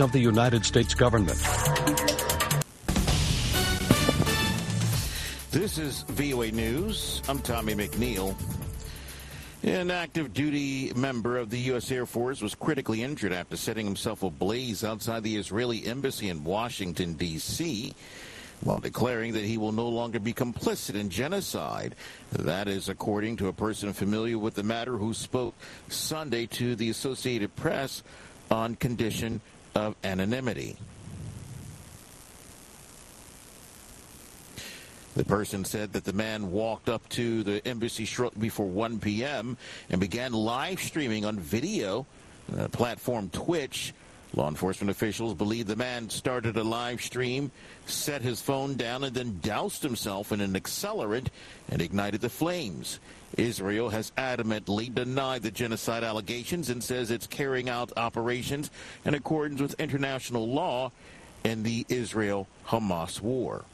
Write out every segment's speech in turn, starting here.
of the United States government. This is VOA News. I'm Tommy McNeil. An active duty member of the U.S. Air Force was critically injured after setting himself ablaze outside the Israeli embassy in Washington, D.C., while declaring that he will no longer be complicit in genocide. That is according to a person familiar with the matter who spoke Sunday to the Associated Press on condition of anonymity. The person said that the man walked up to the embassy shortly before 1 p.m. and began live streaming on video, uh, platform Twitch. Law enforcement officials believe the man started a live stream, set his phone down, and then doused himself in an accelerant and ignited the flames. Israel has adamantly denied the genocide allegations and says it's carrying out operations in accordance with international law in the Israel Hamas war.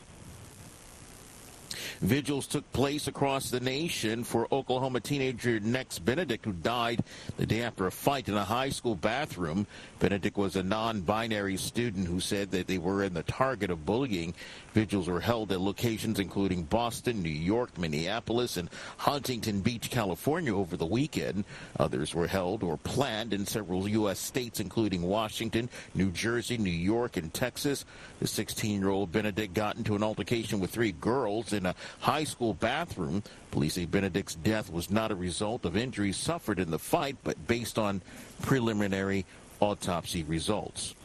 Vigils took place across the nation for Oklahoma teenager Nex Benedict, who died the day after a fight in a high school bathroom. Benedict was a non-binary student who said that they were in the target of bullying. Vigils were held at locations including Boston, New York, Minneapolis, and Huntington Beach, California over the weekend. Others were held or planned in several U.S. states, including Washington, New Jersey, New York, and Texas. The 16-year-old Benedict got into an altercation with three girls in a high school bathroom. Police say Benedict's death was not a result of injuries suffered in the fight, but based on preliminary autopsy results.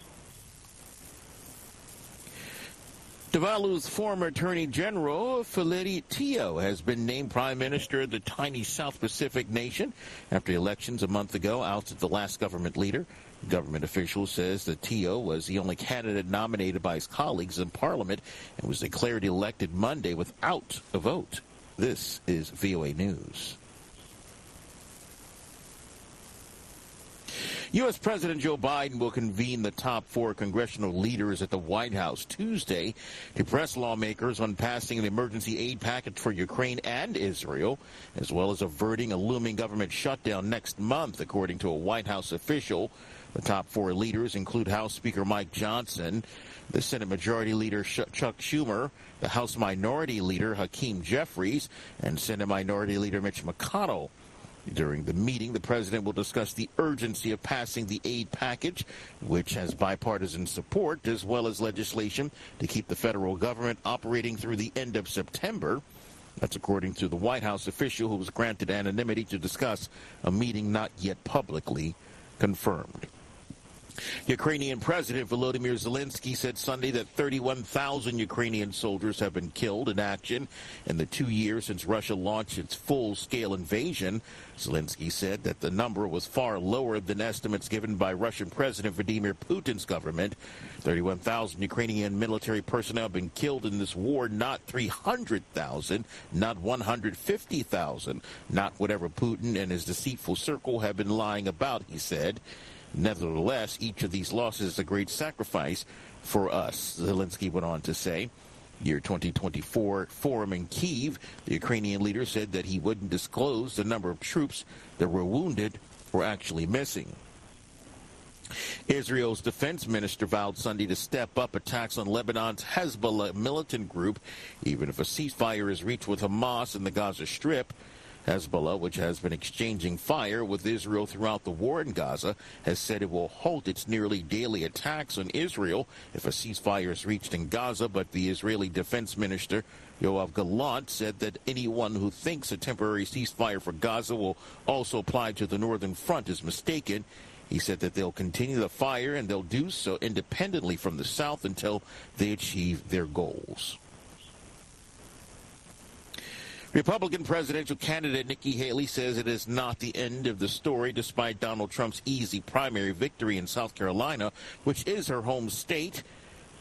Tuvalu's former Attorney General, Feleti Teo, has been named Prime Minister of the tiny South Pacific nation after elections a month ago ousted the last government leader. Government official says that Teo was the only candidate nominated by his colleagues in Parliament and was declared elected Monday without a vote. This is VOA News. U.S. President Joe Biden will convene the top four congressional leaders at the White House Tuesday to press lawmakers on passing an emergency aid package for Ukraine and Israel, as well as averting a looming government shutdown next month, according to a White House official. The top four leaders include House Speaker Mike Johnson, the Senate Majority Leader Chuck Schumer, the House Minority Leader Hakeem Jeffries, and Senate Minority Leader Mitch McConnell. During the meeting, the president will discuss the urgency of passing the aid package, which has bipartisan support, as well as legislation to keep the federal government operating through the end of September. That's according to the White House official who was granted anonymity to discuss a meeting not yet publicly confirmed. Ukrainian President Volodymyr Zelensky said Sunday that 31,000 Ukrainian soldiers have been killed in action in the two years since Russia launched its full-scale invasion. Zelensky said that the number was far lower than estimates given by Russian President Vladimir Putin's government. 31,000 Ukrainian military personnel have been killed in this war, not 300,000, not 150,000, not whatever Putin and his deceitful circle have been lying about, he said. Nevertheless, each of these losses is a great sacrifice for us, Zelensky went on to say. Year 2024 forum in Kiev, the Ukrainian leader said that he wouldn't disclose the number of troops that were wounded or actually missing. Israel's defense minister vowed Sunday to step up attacks on Lebanon's Hezbollah militant group, even if a ceasefire is reached with Hamas in the Gaza Strip. Hezbollah, which has been exchanging fire with Israel throughout the war in Gaza, has said it will halt its nearly daily attacks on Israel if a ceasefire is reached in Gaza. But the Israeli defense minister, Yoav Gallant, said that anyone who thinks a temporary ceasefire for Gaza will also apply to the northern front is mistaken. He said that they'll continue the fire and they'll do so independently from the south until they achieve their goals. Republican presidential candidate Nikki Haley says it is not the end of the story despite Donald Trump's easy primary victory in South Carolina, which is her home state.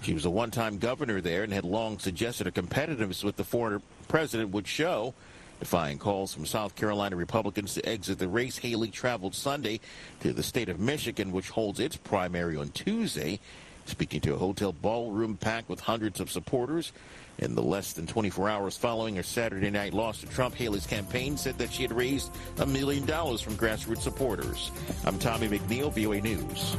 She was a one-time governor there and had long suggested her competitiveness with the former president would show. Defying calls from South Carolina Republicans to exit the race, Haley traveled Sunday to the state of Michigan, which holds its primary on Tuesday. Speaking to a hotel ballroom packed with hundreds of supporters, in the less than 24 hours following her Saturday night loss to Trump, Haley's campaign said that she had raised a million dollars from grassroots supporters. I'm Tommy McNeil, VOA News.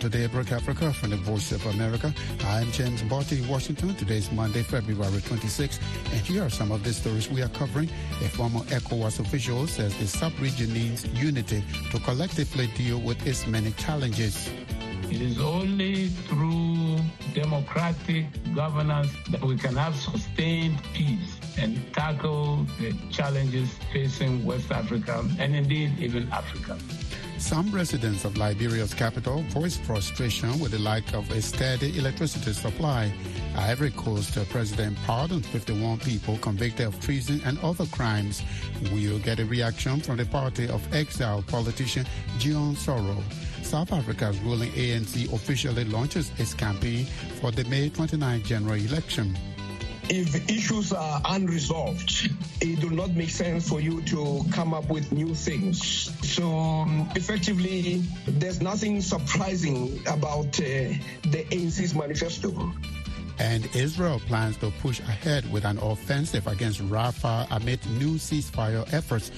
To Daybreak Africa from the Voice of America. I'm James Butty in Washington. Today is Monday, February 26, and here are some of the stories we are covering. A former ECOWAS official says the sub-region needs unity to collectively deal with its many challenges. It is only through democratic governance that we can have sustained peace and tackle the challenges facing West Africa and indeed even Africa. Some residents of Liberia's capital voiced frustration with the lack of a steady electricity supply. Ivory Coast President pardoned 51 people convicted of treason and other crimes. We'll get a reaction from the party of exiled politician Guillaume Soro. South Africa's ruling ANC officially launches its campaign for the May 29 general election if issues are unresolved, it will not make sense for you to come up with new things. So, um, effectively, there's nothing surprising about uh, the ANC's manifesto. And Israel plans to push ahead with an offensive against Rafah amid new ceasefire efforts.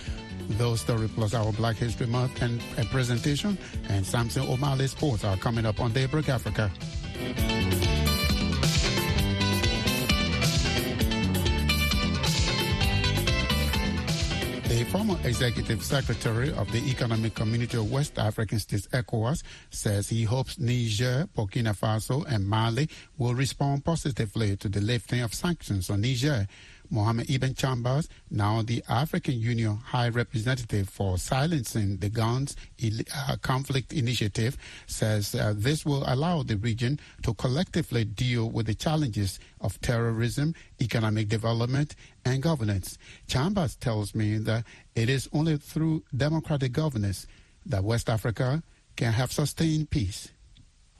Those story plus our Black History Month and a presentation and Samson Omale Sports are coming up on Daybreak Africa. The former executive secretary of the Economic Community of West African States, ECOWAS, says he hopes Niger, Burkina Faso, and Mali will respond positively to the lifting of sanctions on Niger. Mohamed Ibn Chambas, now the African Union High Representative for Silencing the Guns uh, Conflict Initiative, says uh, this will allow the region to collectively deal with the challenges of terrorism, economic development, and governance. Chambas tells me that it is only through democratic governance that West Africa can have sustained peace.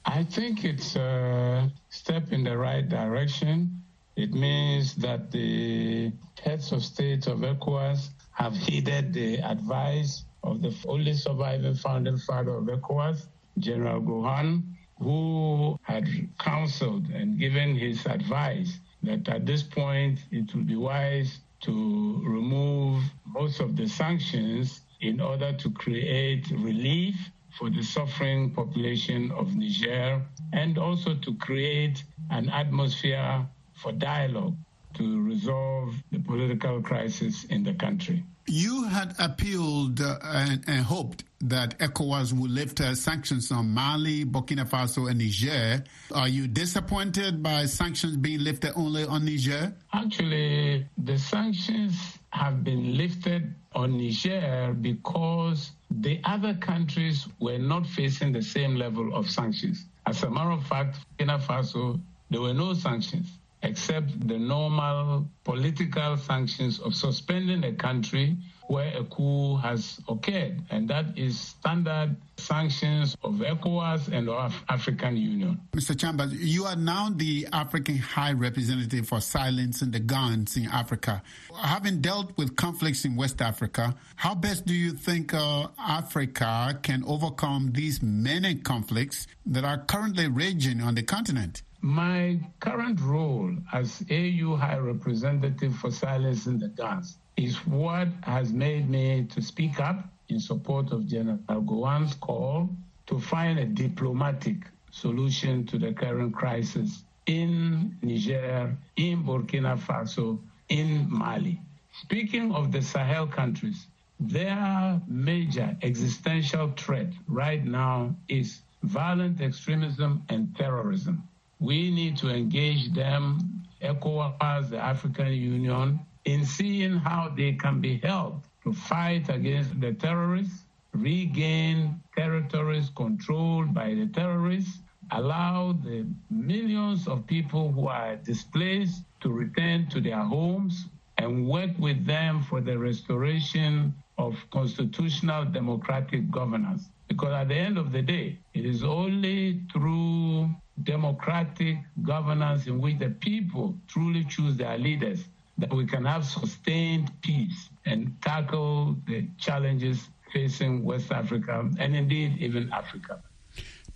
I think it's a step in the right direction. It means that the heads of state of ECOWAS have heeded the advice of the only surviving founding father of ECOWAS, General Gowon, who had counseled and given his advice that at this point it would be wise to remove most of the sanctions in order to create relief for the suffering population of Niger and also to create an atmosphere for dialogue to resolve the political crisis in the country. You had appealed uh, and, and, hoped that ECOWAS would lift uh, sanctions on Mali, Burkina Faso, and Niger. Are you disappointed by sanctions being lifted only on Niger? Actually, the sanctions have been lifted on Niger because the other countries were not facing the same level of sanctions. As a matter of fact, Burkina Faso, there were no sanctions except the normal political sanctions of suspending a country where a coup has occurred. And that is standard sanctions of ECOWAS and of African Union. Mr. Chambas, you are now the African High Representative for Silencing the Guns in Africa. Having dealt with conflicts in West Africa, how best do you think uh, Africa can overcome these many conflicts that are currently raging on the continent? My current role as AU High Representative for Silencing the Guns is what has made me to speak up in support of General Gowon's call to find a diplomatic solution to the current crisis in Niger, in Burkina Faso, in Mali. Speaking of the Sahel countries, their major existential threat right now is violent extremism and terrorism. We need to engage them, ECOWAS, the African Union, in seeing how they can be helped to fight against the terrorists, regain territories controlled by the terrorists, allow the millions of people who are displaced to return to their homes, and work with them for the restoration of constitutional democratic governance. Because at the end of the day, it is only through democratic governance in which the people truly choose their leaders that we can have sustained peace and tackle the challenges facing West Africa and indeed even Africa.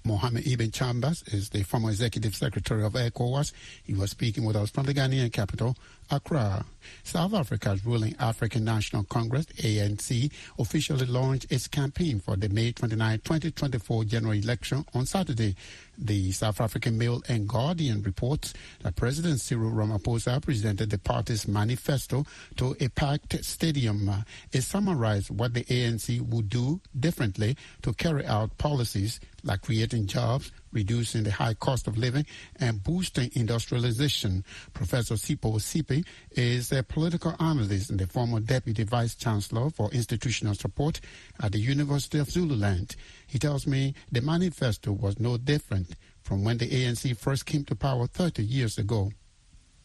Mohamed Ibn Chambas is the former executive secretary of ECOWAS. He was speaking with us from the Ghanaian capital, Accra. South Africa's ruling African National Congress, ANC, officially launched its campaign for the May 29, 2024 general election on Saturday. The South African Mail and Guardian reports that President Cyril Ramaphosa presented the party's manifesto to a packed stadium. It summarized what the ANC would do differently to carry out policies like creating jobs, reducing the high cost of living, and boosting industrialization. Professor Sipho Seepe is a political analyst and the former deputy vice chancellor for institutional support at the University of Zululand. He tells me the manifesto was no different from when the ANC first came to power 30 years ago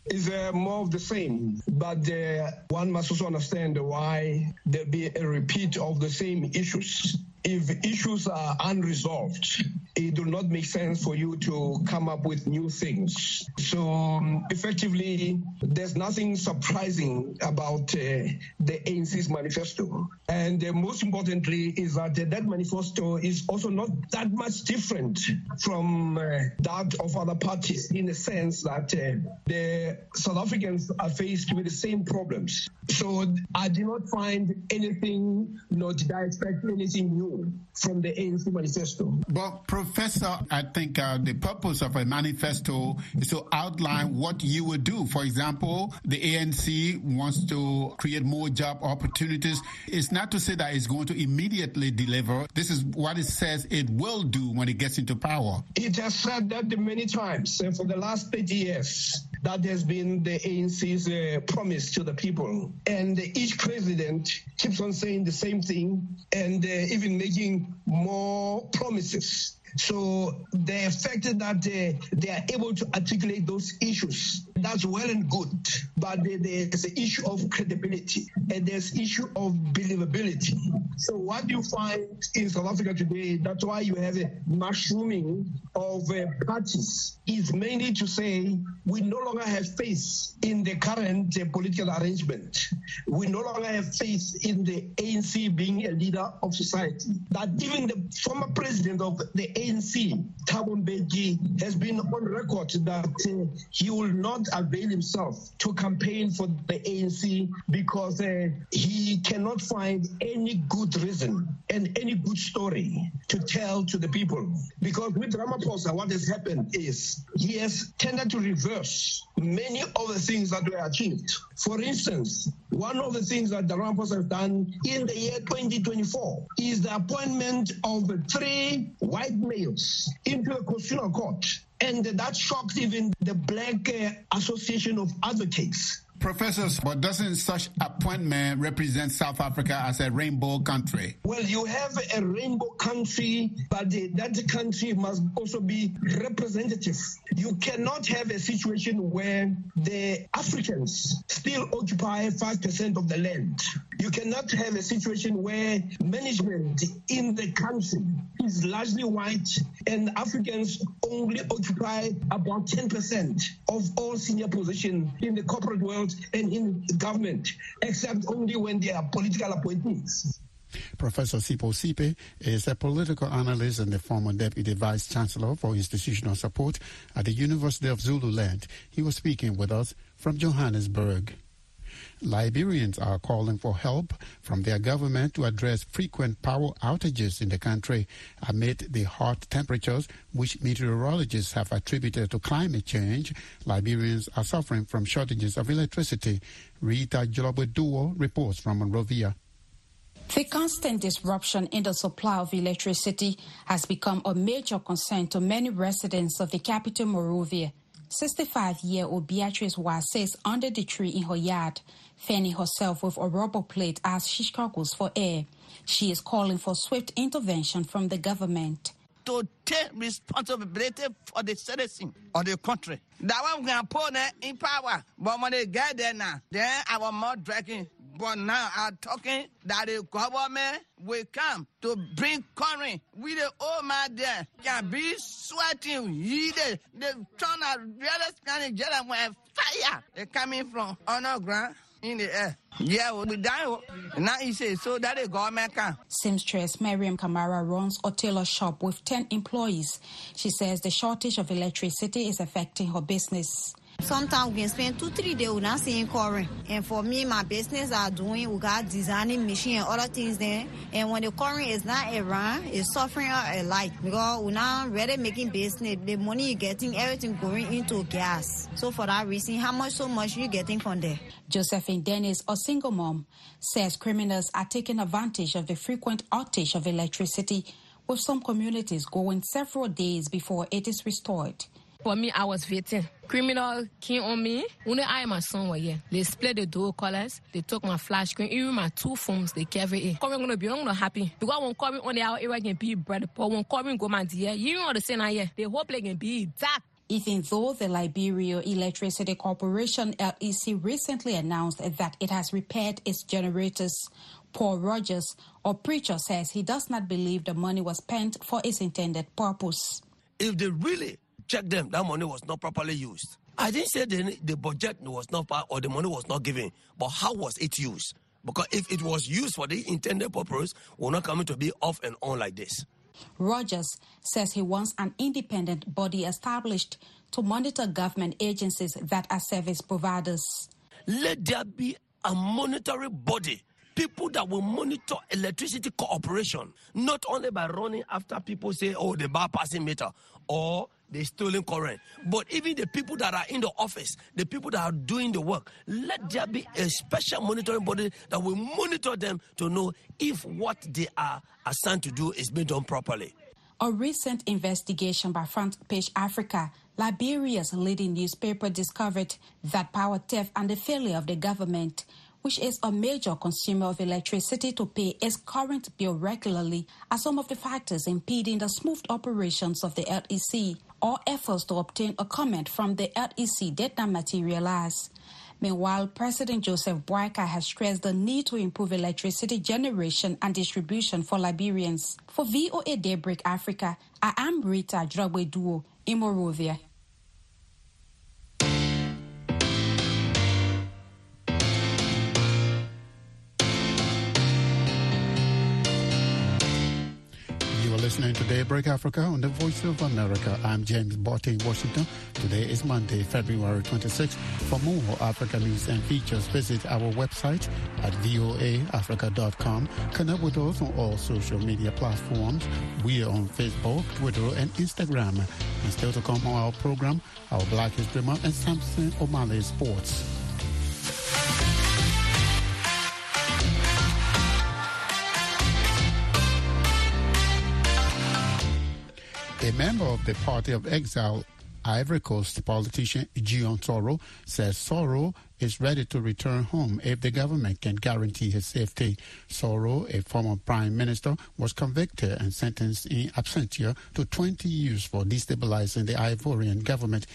is uh, more of the same, but uh, one must also understand why there be a repeat of the same issues if issues are unresolved, it will not make sense for you to come up with new things. So um, effectively, there's nothing surprising about uh, the ANC's manifesto. And uh, most importantly is that uh, that manifesto is also not that much different from uh, that of other parties in the sense that uh, the South Africans are faced with the same problems. So I did not find anything, nor did I expect anything new from the ANC manifesto. Well, Professor, I think uh, the purpose of a manifesto is to outline what you would do. For example, the ANC wants to create more job opportunities. It's not to say that it's going to immediately deliver. This is what it says it will do when it gets into power. It has said that many times uh, for the last 30 years. That has been the ANC's uh, promise to the people. And each president keeps on saying the same thing and uh, even making more promises. So the fact that uh, they are able to articulate those issues, that's well and good. But there's an issue of credibility and there's issue of believability. So what you find in South Africa today, that's why you have a mushrooming of uh, parties, is mainly to say we no longer have faith in the current uh, political arrangement. We no longer have faith in the ANC being a leader of society. That even the former president of the ANC, Thabo Mbeki, has been on record that uh, he will not avail himself to campaign for the ANC because uh, he cannot find any good reason and any good story to tell to the people. Because with Ramaphosa, what has happened is he has tended to reverse many of the things that were achieved. For instance, one of the things that the Ramaphosa has done in the year 2024 is the appointment of three white males into the constitutional court. And that shocked even the Black uh, Association of Advocates. Professors, but doesn't such appointment represent South Africa as a rainbow country? Well, you have a rainbow country, but the, that country must also be representative. You cannot have a situation where the Africans still occupy 5% of the land. You cannot have a situation where management in the country is largely white and Africans only occupy about 10% of all senior positions in the corporate world and in government, except only when they are political appointees. Professor Sipho Seepe is a political analyst and the former deputy vice chancellor for institutional support at the University of Zululand. He was speaking with us from Johannesburg. Liberians are calling for help from their government to address frequent power outages in the country amid the hot temperatures which meteorologists have attributed to climate change. Liberians are suffering from shortages of electricity. Rita Duo reports from Monrovia. The constant disruption in the supply of electricity has become a major concern to many residents of the capital Monrovia. 65 year old Beatrice Wa sits under the tree in her yard, fanning herself with a rubber plate as she struggles for air. She is calling for swift intervention from the government. To take responsibility for the citizen of the country. That one we can put in power, but when they get there now, then our mouth dragging but now I'm talking that the government will come to bring current with the old man there can be sweating, heated. They turn a real Spanish gentleman fire. They coming from underground in the air. Yeah, we die. Oh. Now he says so that the government can. Seamstress Miriam Kamara runs a tailor shop with 10 employees. She says the shortage of electricity is affecting her business. Sometimes we can spend two, three days without seeing current. And for me, my business are doing, we got designing machine and other things there. And when the current is not around, it's suffering a lot because we're not really making business. The money you're getting, everything going into gas. So for that reason, how much so much you getting from there? Josephine Dennis, a single mom, says criminals are taking advantage of the frequent outage of electricity, with some communities going several days before it is restored. For me, I was waiting. Criminal came on me. Only I and my son were here. They split the door colors. They took my flash screen, even my two phones. They carry it. Coming gonna be, I'm not happy because when coming on the hour, it can be bread. But when coming go man dear, you know the same here. They hope they can be dark. Even though the Liberia Electricity Corporation LEC recently announced that it has repaired its generators, Paul Rogers, a preacher, says he does not believe the money was spent for its intended purpose. If they really check them, that money was not properly used. I didn't say the, the budget was not or the money was not given, but how was it used? Because if it was used for the intended purpose, we're not coming to be off and on like this. Rogers says he wants an independent body established to monitor government agencies that are service providers. Let there be a monetary body people that will monitor electricity cooperation, not only by running after people say, oh, the bypassing meter or the stolen current, but even the people that are in the office, the people that are doing the work, let there be a special monitoring body that will monitor them to know if what they are assigned to do is being done properly. A recent investigation by Front Page Africa, Liberia's leading newspaper, discovered that power theft and the failure of the government which is a major consumer of electricity to pay its current bill regularly, are some of the factors impeding the smooth operations of the LEC. All efforts to obtain a comment from the LEC did not materialize. Meanwhile, President Joseph Boakai has stressed the need to improve electricity generation and distribution for Liberians. For VOA Daybreak Africa, I am Rita Drogwe Duo in Monrovia. Listening to Daybreak Africa on the Voice of America. I'm James Butty in Washington. Today is Monday, February 26th. For more Africa news and features, visit our website at voaafrica.com. Connect with us on all social media platforms. We are on Facebook, Twitter, and Instagram. And still to come on our program, our Black History Month and Samson Omale Sports. A member of the Party of Exile, Ivory Coast politician Guillaume Soro says Soro is ready to return home if the government can guarantee his safety. Soro, a former prime minister, was convicted and sentenced in absentia to 20 years for destabilizing the Ivorian government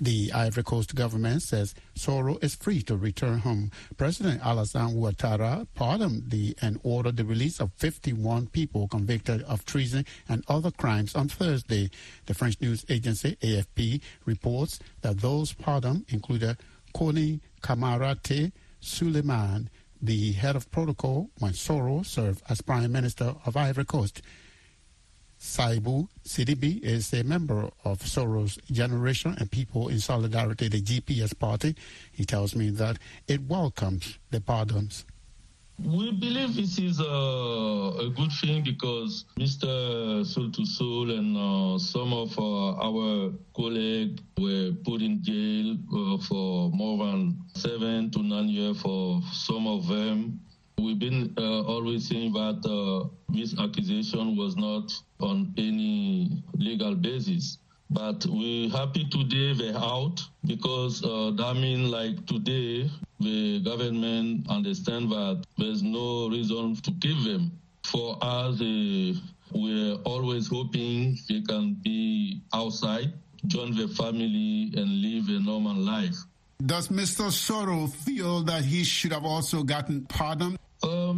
the Ivory Coast government says Soro is free to return home. President Alassane Ouattara pardoned the and ordered the release of 51 people convicted of treason and other crimes on Thursday. The French news agency AFP reports that those pardoned included Koni Kamarate Suleiman, the head of protocol when Soro served as Prime Minister of Ivory Coast. Saibu Sidibe is a member of Soro's Generation and People in Solidarity, the GPS party. He tells me that it welcomes the pardons. We believe this is a, a good thing because Mr. Soul to Soul and uh, some of uh, our colleagues were put in jail uh, for more than seven to nine years for some of them. We've been uh, always saying that uh, this accusation was not on any legal basis. But we're happy today they're out because uh, that means like today the government understand that there's no reason to keep them. For us, uh, we're always hoping they can be outside, join the family, and live a normal life. Does Mr. Soro feel that he should have also gotten pardon?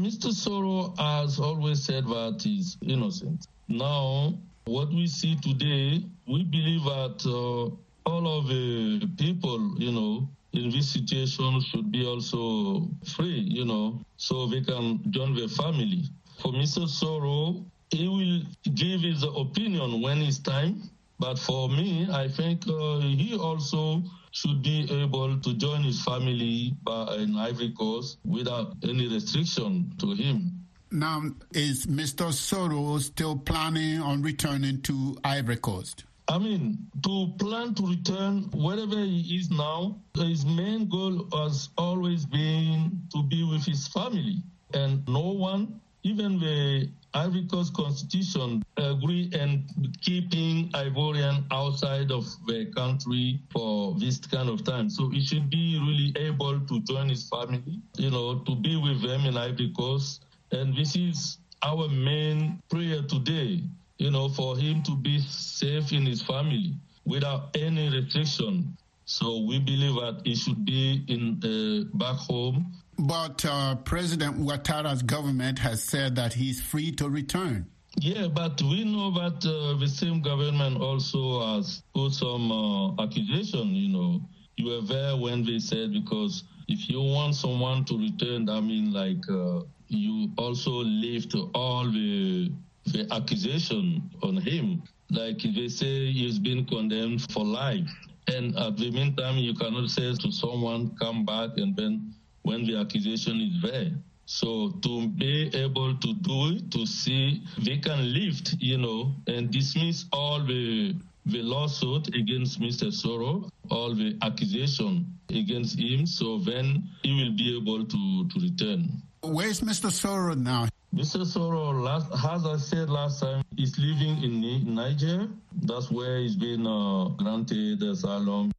Mr. Soro has always said that he's innocent. Now, what we see today, we believe that uh, all of the people, you know, in this this situation should be also free, you know, so they can join their family. For Mr. Soro, he will give his opinion when it's time. But for me, I think uh, he also should be able to join his family in Ivory Coast without any restriction to him. Now, is Mr. Soro still planning on returning to Ivory Coast? I mean, to plan to return wherever he is now, his main goal has always been to be with his family. And no one, even the Ivory Coast Constitution, agree and keeping Ivorian outside of the country for this kind of time. So he should be really able to join his family, you know, to be with them in Ivory Coast. And this is our main prayer today you know, for him to be safe in his family without any restriction. So we believe that he should be in uh, back home. But uh, President Ouattara's government has said that he's free to return. Yeah, but we know that uh, the same government also has put some uh, accusation. You know, you were there when they said because if you want someone to return, I mean, like uh, you also lift all the the accusation on him. Like they say he's been condemned for life. And at the meantime, you cannot say to someone, come back, and then when the accusation is there. So to be able to do it, to see they can lift, you know, and dismiss all the the lawsuit against Mr. Soro, all the accusation against him, so then he will be able to, to return. Where's Mr. Soro now? Mr. Soro, last, as I said last time, is living in Niger. That's where he's been uh, granted asylum.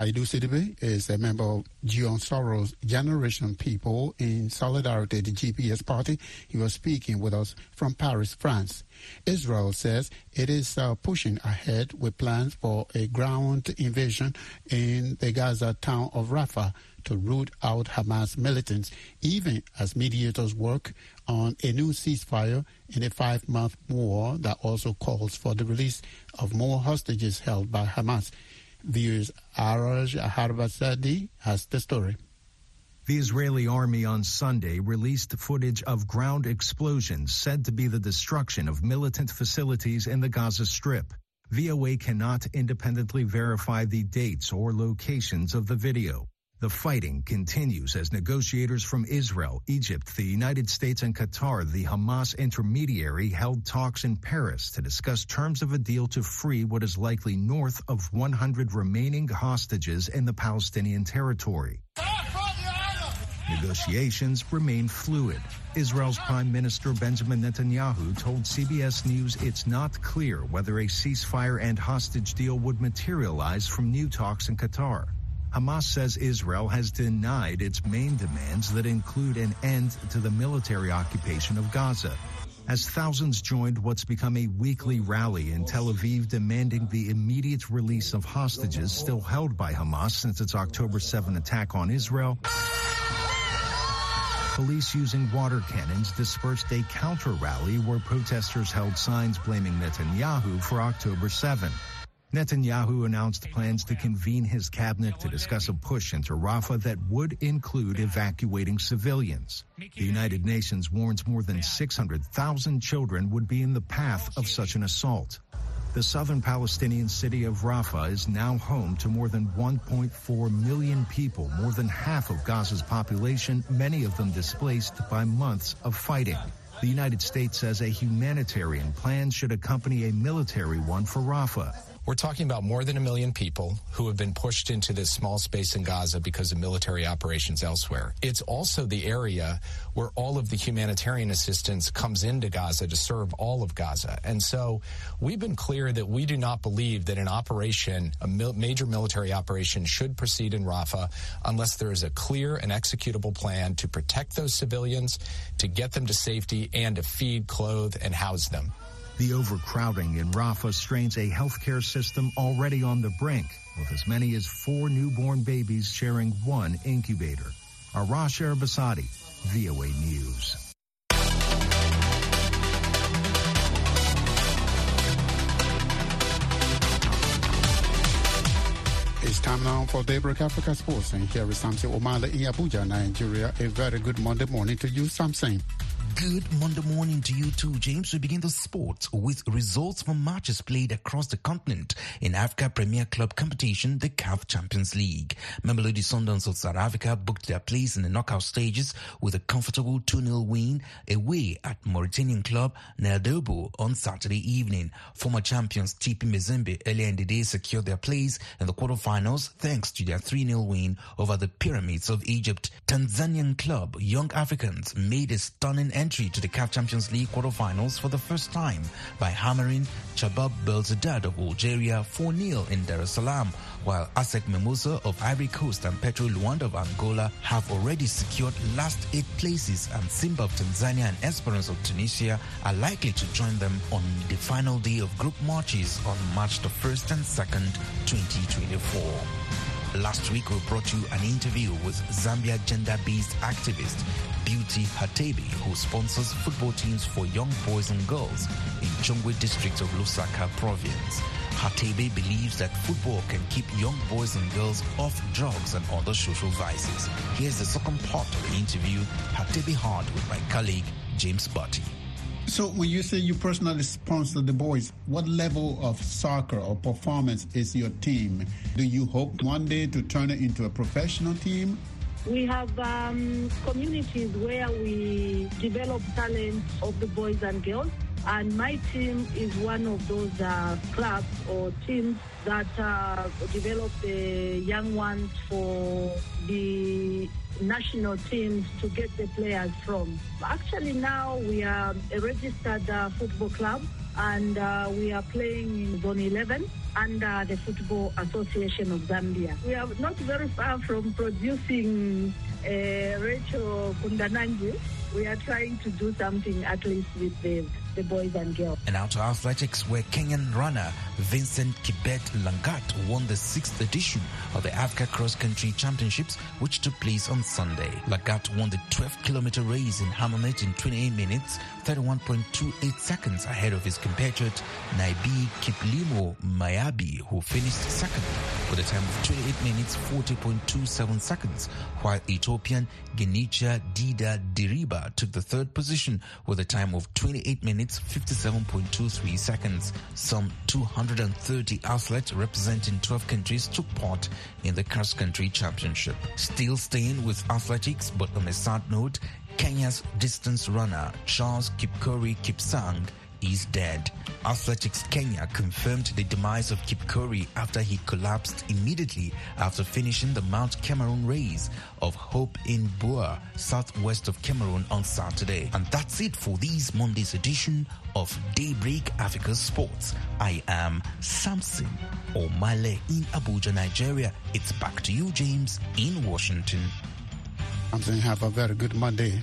Aidoo Sidibé is a member of Guillaume Soro's Generation People in Solidarity, the GPS party. He was speaking with us from Paris, France. Israel says it is uh, pushing ahead with plans for a ground invasion in the Gaza town of Rafah to root out Hamas militants, even as mediators work on a new ceasefire in a five month war that also calls for the release of more hostages held by Hamas. Has the story. The Israeli army on Sunday released footage of ground explosions said to be the destruction of militant facilities in the Gaza Strip. VOA cannot independently verify the dates or locations of the video. The fighting continues as negotiators from Israel, Egypt, the United States, and Qatar, the Hamas intermediary, held talks in Paris to discuss terms of a deal to free what is likely north of 100 remaining hostages in the Palestinian territory. Negotiations remain fluid. Israel's Prime Minister Benjamin Netanyahu told CBS News it's not clear whether a ceasefire and hostage deal would materialize from new talks in Qatar. Hamas says Israel has denied its main demands that include an end to the military occupation of Gaza. As thousands joined what's become a weekly rally in Tel Aviv demanding the immediate release of hostages still held by Hamas since its October 7 attack on Israel, police using water cannons dispersed a counter rally where protesters held signs blaming Netanyahu for October 7. Netanyahu announced plans to convene his cabinet to discuss a push into Rafah that would include evacuating civilians. The United Nations warns more than 600,000 children would be in the path of such an assault. The southern Palestinian city of Rafah is now home to more than 1.4 million people, more than half of Gaza's population, many of them displaced by months of fighting. The United States says a humanitarian plan should accompany a military one for Rafah. We're talking about more than a million people who have been pushed into this small space in Gaza because of military operations elsewhere. It's also the area where all of the humanitarian assistance comes into Gaza to serve all of Gaza. And so we've been clear that we do not believe that an operation, a mil- major military operation, should proceed in Rafah unless there is a clear and executable plan to protect those civilians, to get them to safety, and to feed, clothe, and house them. The overcrowding in Rafah strains a healthcare system already on the brink, with as many as four newborn babies sharing one incubator. Arash Arabasadi, VOA News. It's time now for Daybreak Africa Sports, and here is Samson Omale in Abuja, Nigeria. A very good Monday morning to you, Samson. Good Monday morning to you too, James. We begin the sports with results from matches played across the continent in Africa Premier Club competition, the CAF Champions League. Mamelodi Sundowns of South Africa booked their place in the knockout stages with a comfortable 2-0 win away at Mauritanian club Neldobo on Saturday evening. Former champions TP Mazembe earlier in the day secured their place in the quarterfinals thanks to their 3-0 win over the Pyramids of Egypt. Tanzanian club Young Africans made a stunning entry to the CAF Champions League quarterfinals for the first time by hammering Chabab Belouizdad of Algeria 4-0 in Dar es Salaam, while ASEC Mimosa of Ivory Coast and Petro Luanda of Angola have already secured last eight places and Simba of Tanzania and Esperance of Tunisia are likely to join them on the final day of group matches on March the 1st and 2nd, 2024. Last week, we brought you an interview with Zambia gender-based activist Beauty Hatebe, who sponsors football teams for young boys and girls in Chongwe district of Lusaka province. Hatebe believes that football can keep young boys and girls off drugs and other social vices. Here's the second part of the interview Hatebe had with my colleague James Butty. So, when you say you personally sponsor the boys, what level of soccer or performance is your team? Do you hope one day to turn it into a professional team? We have um, communities where we develop talent of the boys and girls, and my team is one of those uh, clubs or teams that uh, develop the young ones for the national teams to get the players from. Actually, now we are a registered uh, football club and uh, we are playing in Zone 11 under the Football Association of Zambia. We are not very far from producing uh, Rachel Kundananji. We are trying to do something at least with the, the boys and girls. And out to athletics, where Kenyan runner Vincent Kibet Langat won the sixth edition of the Africa Cross Country Championships, which took place on Sunday. Langat won the 12 kilometer race in Hammamet in 28 minutes, 31.28 seconds ahead of his compatriot Naibi Kiplimo Mayabi, who finished second with a time of 28 minutes 40.27 seconds, while Ethiopian Genicha Dida Diriba took the third position with a time of 28 minutes 57.23 seconds. Some 230 athletes representing 12 countries took part in the cross country championship. Still staying with athletics, but on a sad note, Kenya's distance runner Charles Kipkori Kipsang is dead. Athletics Kenya confirmed the demise of Kipkori after he collapsed immediately after finishing the Mount Cameroon race of Hope in Buea, southwest of Cameroon on Saturday. And that's it for this Monday's edition of Daybreak Africa Sports. I am Samson Omale in Abuja, Nigeria. It's back to you, James, in Washington. Samson, have a very good Monday.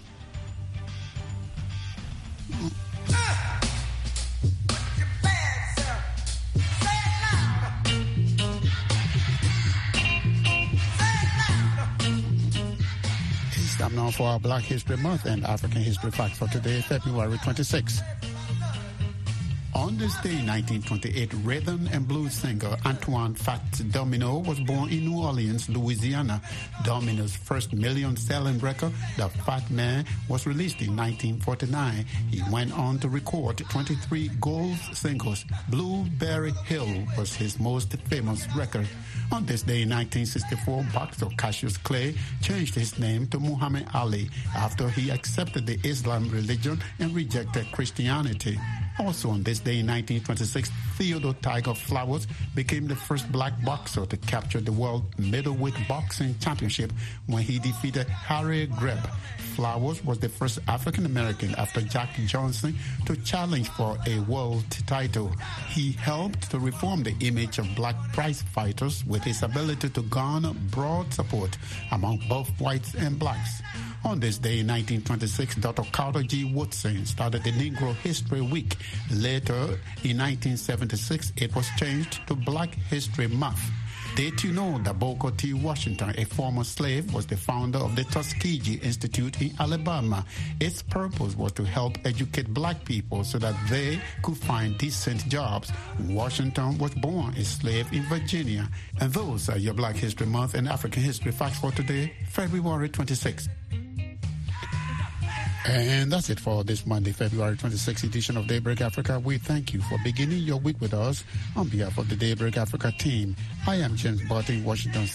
For our Black History Month and African History Fact for today, February 26. On this day, 1928, rhythm and blues singer Antoine Fats Domino was born in New Orleans, Louisiana. Domino's first million-selling record, The Fat Man, was released in 1949. He went on to record 23 gold singles. Blueberry Hill was his most famous record. On this day in 1964, boxer Cassius Clay changed his name to Muhammad Ali after he accepted the Islam religion and rejected Christianity. Also on this day in 1926, Theodore Tiger Flowers became the first black boxer to capture the World Middleweight Boxing Championship when he defeated Harry Greb. Flowers was the first African American after Jack Johnson to challenge for a world title. He helped to reform the image of black prize fighters with his ability to garner broad support among both whites and blacks. On this day in 1926, Dr. Carter G. Woodson started the Negro History Week. Later, in 1976, it was changed to Black History Month. Did you know that Booker T. Washington, a former slave, was the founder of the Tuskegee Institute in Alabama? Its purpose was to help educate black people so that they could find decent jobs. Washington was born a slave in Virginia. And those are your Black History Month and African History facts for today, February 26th. And that's it for this Monday, February 26th edition of Daybreak Africa. We thank you for beginning your week with us. On behalf of the Daybreak Africa team, I am James Barton, Washington